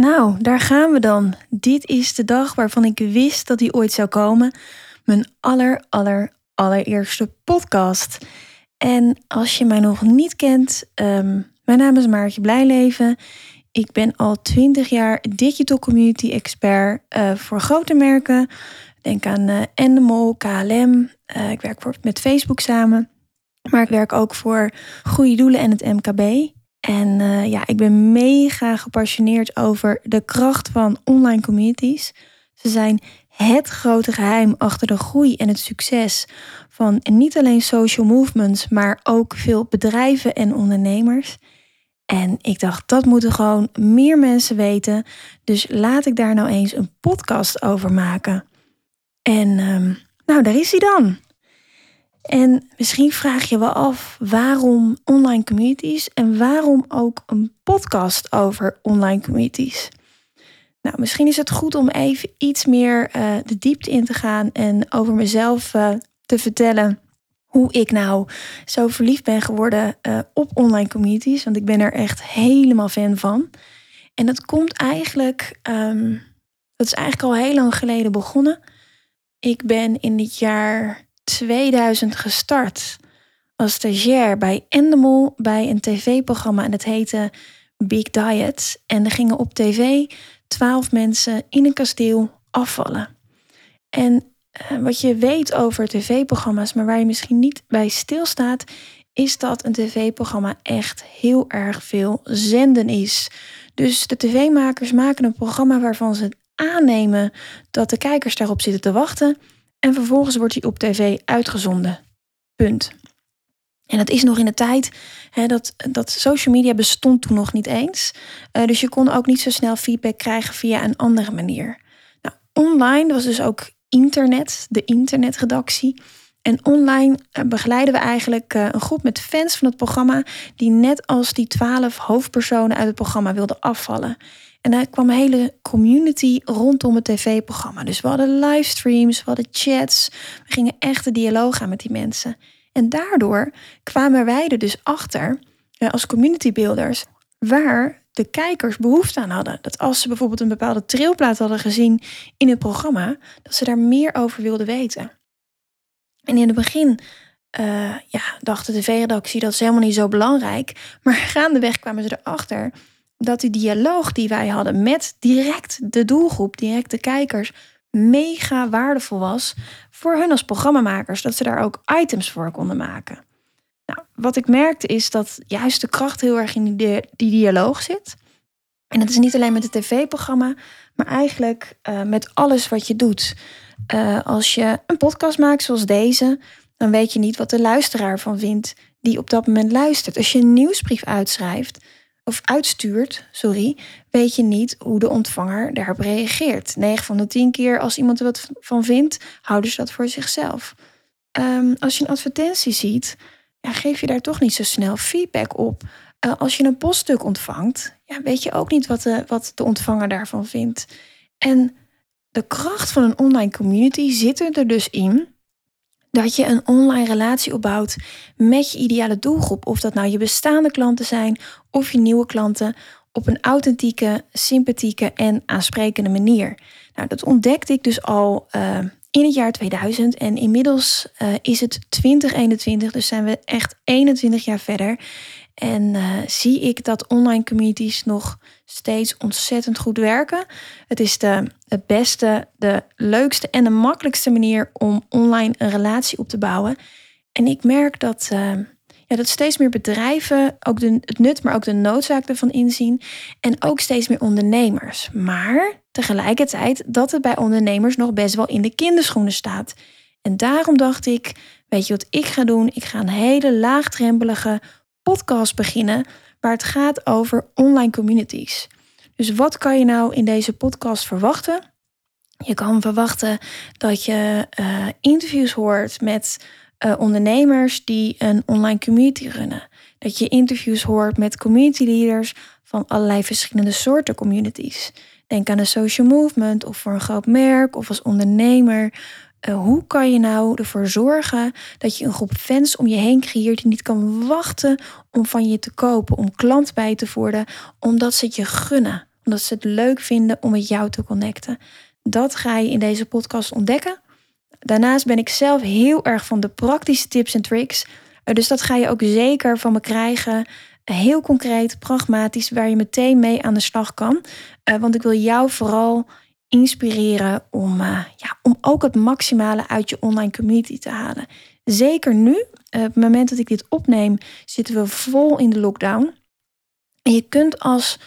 Nou, daar gaan we dan. Dit is de dag waarvan ik wist dat die ooit zou komen. Mijn aller, aller, allereerste podcast. En als je mij nog niet kent, um, mijn naam is Maartje Blijleven. Ik ben al 20 jaar digital community expert uh, voor grote merken. Denk aan uh, Endemol, KLM. Uh, ik werk voor, met Facebook samen. Maar ik werk ook voor Goede Doelen en het MKB. En uh, ja, ik ben mega gepassioneerd over de kracht van online communities. Ze zijn het grote geheim achter de groei en het succes van niet alleen social movements, maar ook veel bedrijven en ondernemers. En ik dacht, dat moeten gewoon meer mensen weten. Dus laat ik daar nou eens een podcast over maken. En um, nou, daar is hij dan. En misschien vraag je wel af waarom online communities en waarom ook een podcast over online communities. Nou, misschien is het goed om even iets meer uh, de diepte in te gaan en over mezelf uh, te vertellen hoe ik nou zo verliefd ben geworden uh, op online communities. Want ik ben er echt helemaal fan van. En dat komt eigenlijk, um, dat is eigenlijk al heel lang geleden begonnen. Ik ben in dit jaar 2000 gestart als stagiair bij Endemol bij een tv-programma en dat heette Big Diet. En er gingen op tv twaalf mensen in een kasteel afvallen. En uh, wat je weet over tv-programma's, maar waar je misschien niet bij stilstaat, is dat een tv-programma echt heel erg veel zenden is. Dus de tv-makers maken een programma waarvan ze aannemen dat de kijkers daarop zitten te wachten. En vervolgens wordt hij op tv uitgezonden. Punt. En dat is nog in de tijd hè, dat, dat social media bestond toen nog niet eens. Uh, dus je kon ook niet zo snel feedback krijgen via een andere manier. Nou, online was dus ook internet, de internetredactie. En online uh, begeleiden we eigenlijk uh, een groep met fans van het programma... die net als die twaalf hoofdpersonen uit het programma wilden afvallen. En daar kwam een hele community rondom het tv-programma. Dus we hadden livestreams, we hadden chats. We gingen echt de dialoog aan met die mensen. En daardoor kwamen wij er dus achter, als community builders, waar de kijkers behoefte aan hadden. Dat als ze bijvoorbeeld een bepaalde trilplaat hadden gezien in het programma, dat ze daar meer over wilden weten. En in het begin uh, ja, dacht de tv-redactie dat is helemaal niet zo belangrijk. Maar gaandeweg kwamen ze erachter dat die dialoog die wij hadden met direct de doelgroep, direct de kijkers, mega waardevol was voor hun als programmamakers. Dat ze daar ook items voor konden maken. Nou, wat ik merkte is dat juist de kracht heel erg in die, die dialoog zit. En dat is niet alleen met het tv-programma, maar eigenlijk uh, met alles wat je doet. Uh, als je een podcast maakt zoals deze, dan weet je niet wat de luisteraar van vindt die op dat moment luistert. Als je een nieuwsbrief uitschrijft, of uitstuurt, sorry, weet je niet hoe de ontvanger daarop reageert. 9 van de 10 keer als iemand er wat van vindt, houden ze dat voor zichzelf. Um, als je een advertentie ziet, geef je daar toch niet zo snel feedback op. Uh, als je een poststuk ontvangt, ja, weet je ook niet wat de, wat de ontvanger daarvan vindt. En de kracht van een online community zit er dus in dat je een online relatie opbouwt met je ideale doelgroep. Of dat nou je bestaande klanten zijn of je nieuwe klanten. Op een authentieke, sympathieke en aansprekende manier. Nou, dat ontdekte ik dus al uh, in het jaar 2000. En inmiddels uh, is het 2021, dus zijn we echt 21 jaar verder. En uh, zie ik dat online communities nog steeds ontzettend goed werken. Het is de, het beste, de leukste en de makkelijkste manier om online een relatie op te bouwen. En ik merk dat, uh, ja, dat steeds meer bedrijven ook de, het nut, maar ook de noodzaak ervan inzien. En ook steeds meer ondernemers. Maar tegelijkertijd dat het bij ondernemers nog best wel in de kinderschoenen staat. En daarom dacht ik, weet je wat ik ga doen? Ik ga een hele laagdrempelige podcast beginnen waar het gaat over online communities. Dus wat kan je nou in deze podcast verwachten? Je kan verwachten dat je uh, interviews hoort met uh, ondernemers die een online community runnen. Dat je interviews hoort met community leaders van allerlei verschillende soorten communities. Denk aan een social movement of voor een groot merk of als ondernemer. Uh, hoe kan je nou ervoor zorgen dat je een groep fans om je heen creëert die niet kan wachten om van je te kopen, om klant bij te worden, omdat ze het je gunnen, omdat ze het leuk vinden om met jou te connecten. Dat ga je in deze podcast ontdekken. Daarnaast ben ik zelf heel erg van de praktische tips en tricks. Uh, dus dat ga je ook zeker van me krijgen heel concreet, pragmatisch, waar je meteen mee aan de slag kan. Uh, want ik wil jou vooral inspireren om, uh, ja, om ook het maximale uit je online community te halen. Zeker nu, uh, op het moment dat ik dit opneem, zitten we vol in de lockdown. En je kunt als,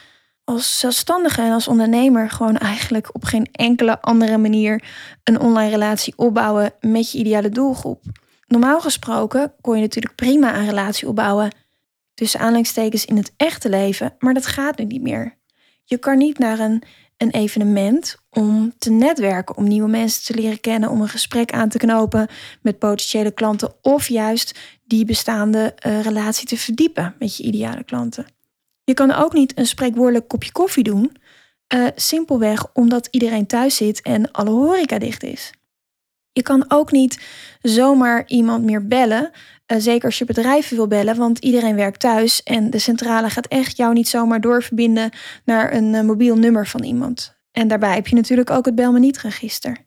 als zelfstandige en als ondernemer gewoon eigenlijk op geen enkele andere manier een online relatie opbouwen met je ideale doelgroep. Normaal gesproken kon je natuurlijk prima een relatie opbouwen tussen aanleidingstekens in het echte leven, maar dat gaat nu niet meer. Je kan niet naar een, een evenement om te netwerken, om nieuwe mensen te leren kennen, om een gesprek aan te knopen met potentiële klanten of juist die bestaande uh, relatie te verdiepen met je ideale klanten. Je kan ook niet een spreekwoordelijk kopje koffie doen, uh, simpelweg omdat iedereen thuis zit en alle horeca dicht is. Je kan ook niet zomaar iemand meer bellen eh, zeker als je bedrijven wil bellen, want iedereen werkt thuis en de centrale gaat echt jou niet zomaar doorverbinden naar een uh, mobiel nummer van iemand. En daarbij heb je natuurlijk ook het bel me niet register.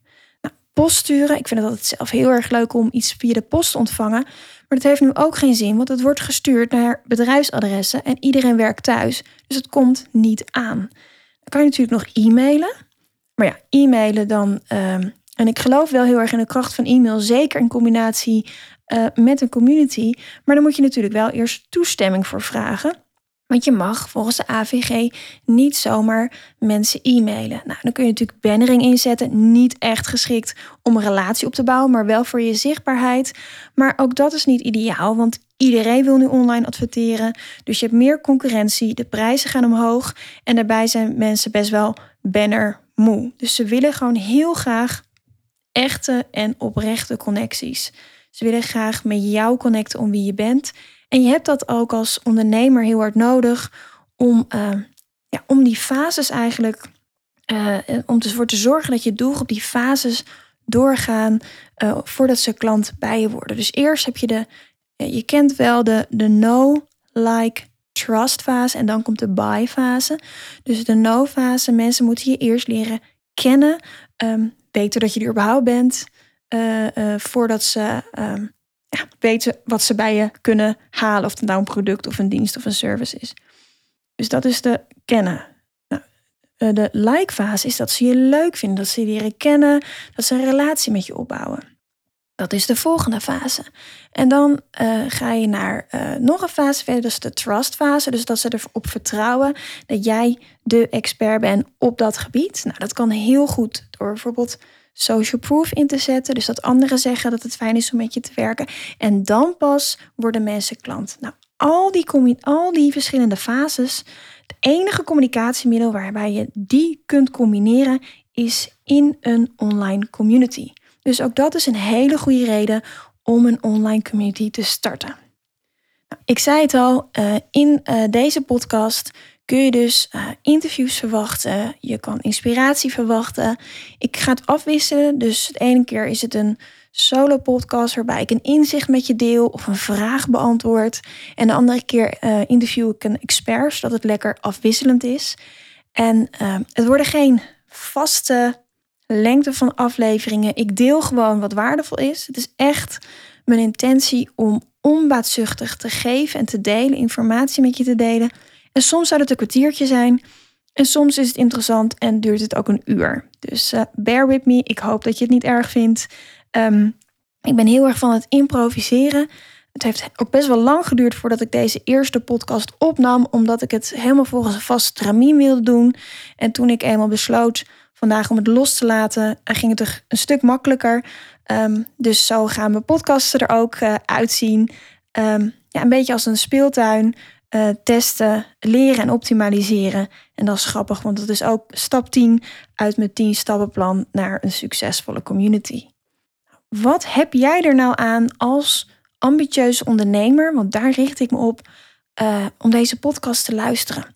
Nou, post sturen, ik vind het altijd zelf heel erg leuk om iets via de post te ontvangen, maar dat heeft nu ook geen zin, want het wordt gestuurd naar bedrijfsadressen en iedereen werkt thuis, dus het komt niet aan. Dan kan je natuurlijk nog e-mailen, maar ja, e-mailen dan. Uh, en ik geloof wel heel erg in de kracht van e-mail, zeker in combinatie uh, met een community. Maar dan moet je natuurlijk wel eerst toestemming voor vragen. Want je mag volgens de AVG niet zomaar mensen e-mailen. Nou, dan kun je natuurlijk bannering inzetten. Niet echt geschikt om een relatie op te bouwen, maar wel voor je zichtbaarheid. Maar ook dat is niet ideaal, want iedereen wil nu online adverteren. Dus je hebt meer concurrentie, de prijzen gaan omhoog. En daarbij zijn mensen best wel banner moe. Dus ze willen gewoon heel graag echte en oprechte connecties. Ze willen graag met jou connecten om wie je bent. En je hebt dat ook als ondernemer heel hard nodig om, uh, ja, om die fases eigenlijk, uh, om ervoor te zorgen dat je doelgroep die fases doorgaan uh, voordat ze klant bij je worden. Dus eerst heb je de, je kent wel de, de no, like, trust fase en dan komt de buy fase. Dus de no fase, mensen moeten je eerst leren kennen, um, weten dat je er überhaupt bent, uh, uh, voordat ze um, ja, weten wat ze bij je kunnen halen. Of het nou een product of een dienst of een service is. Dus dat is de kennen. Nou, uh, de like-fase is dat ze je leuk vinden, dat ze je leren kennen, dat ze een relatie met je opbouwen. Dat is de volgende fase. En dan uh, ga je naar uh, nog een fase verder, is de trust fase. Dus dat ze erop vertrouwen dat jij de expert bent op dat gebied. Nou, dat kan heel goed door bijvoorbeeld social proof in te zetten. Dus dat anderen zeggen dat het fijn is om met je te werken. En dan pas worden mensen klant. Nou, al die, al die verschillende fases. Het enige communicatiemiddel waarbij je die kunt combineren is in een online community. Dus ook dat is een hele goede reden om een online community te starten. Nou, ik zei het al, uh, in uh, deze podcast kun je dus uh, interviews verwachten. Je kan inspiratie verwachten. Ik ga het afwisselen. Dus de ene keer is het een solo podcast waarbij ik een inzicht met je deel of een vraag beantwoord. En de andere keer interview ik een expert, zodat het lekker afwisselend is. En het worden geen vaste lengte van afleveringen. Ik deel gewoon wat waardevol is. Het is echt mijn intentie om onbaatzuchtig te geven en te delen, informatie met je te delen en soms zou het een kwartiertje zijn. En soms is het interessant en duurt het ook een uur. Dus uh, bear with me. Ik hoop dat je het niet erg vindt. Um, ik ben heel erg van het improviseren. Het heeft ook best wel lang geduurd voordat ik deze eerste podcast opnam, omdat ik het helemaal volgens een vast stramien wilde doen. En toen ik eenmaal besloot vandaag om het los te laten, eh, ging het er een stuk makkelijker. Um, dus zo gaan mijn podcasts er ook uh, uitzien. ehm, ja, een beetje als een speeltuin. Uh, testen, leren en optimaliseren. En dat is grappig, want dat is ook stap 10 uit mijn 10 stappenplan naar een succesvolle community. Wat heb jij er nou aan als ambitieuze ondernemer, want daar richt ik me op, uh, om deze podcast te luisteren?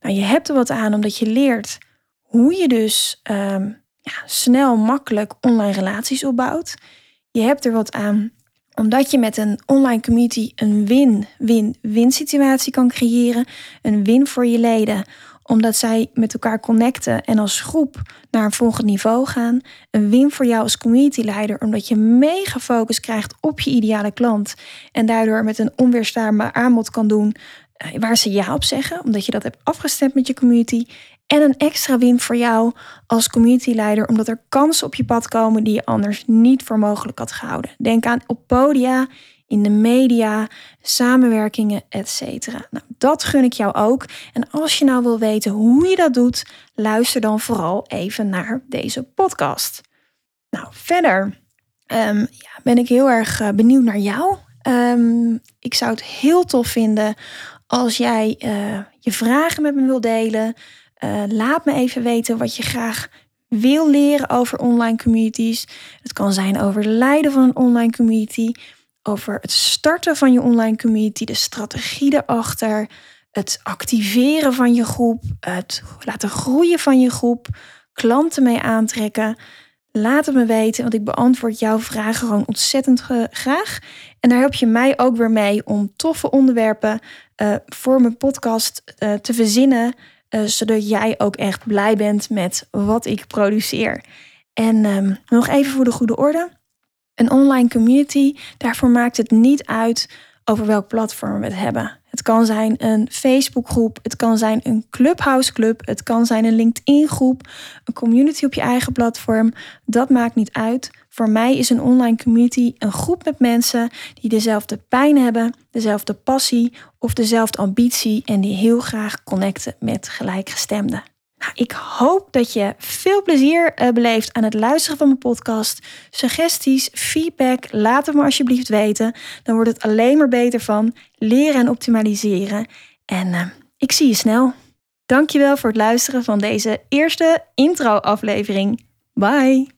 Nou, je hebt er wat aan omdat je leert hoe je dus um, ja, snel, makkelijk online relaties opbouwt. Je hebt er wat aan omdat je met een online community een win-win-win situatie kan creëren. Een win voor je leden, omdat zij met elkaar connecten en als groep naar een volgend niveau gaan. Een win voor jou als communityleider, omdat je mega focus krijgt op je ideale klant. En daardoor met een onweerstaanbaar aanbod kan doen eh, waar ze ja op zeggen, omdat je dat hebt afgestemd met je community. En een extra win voor jou als communityleider, omdat er kansen op je pad komen die je anders niet voor mogelijk had gehouden. Denk aan op podia, in de media, samenwerkingen, etc. Nou, dat gun ik jou ook. En als je nou wil weten hoe je dat doet, luister dan vooral even naar deze podcast. Nou, verder ehm, ja, ben ik heel erg eh, benieuwd naar jou. Ehm, ik zou het heel tof vinden als jij uh, je vragen met me wil delen. Uh, laat me even weten wat je graag wil leren over online communities. Het kan zijn over het leiden van een online community, over het starten van je online community, de strategie erachter, het activeren van je groep, het laten groeien van je groep, klanten mee aantrekken. Laat het me weten, want ik beantwoord jouw vragen gewoon ontzettend graag. En daar help je mij ook weer mee om toffe onderwerpen uh, voor mijn podcast uh, te verzinnen. Uh, zodat jij ook echt blij bent met wat ik produceer. En um, nog even voor de goede orde. Een online community, daarvoor maakt het niet uit over welk platform we het hebben. Het kan zijn een Facebookgroep, het kan zijn een Clubhouse club, het kan zijn een LinkedIn groep, een community op je eigen platform. Dat maakt niet uit. Voor mij is een online community een groep met mensen die dezelfde pijn hebben, dezelfde passie of dezelfde ambitie en die heel graag connecten met gelijkgestemden. Nou, ik hoop dat je veel plezier uh, beleeft aan het luisteren van mijn podcast. Suggesties, feedback, laat het me alsjeblieft weten. Dan wordt het alleen maar beter van leren en optimaliseren. En uh, ik zie je snel. Dankjewel voor het luisteren van deze eerste intro-aflevering. Bye!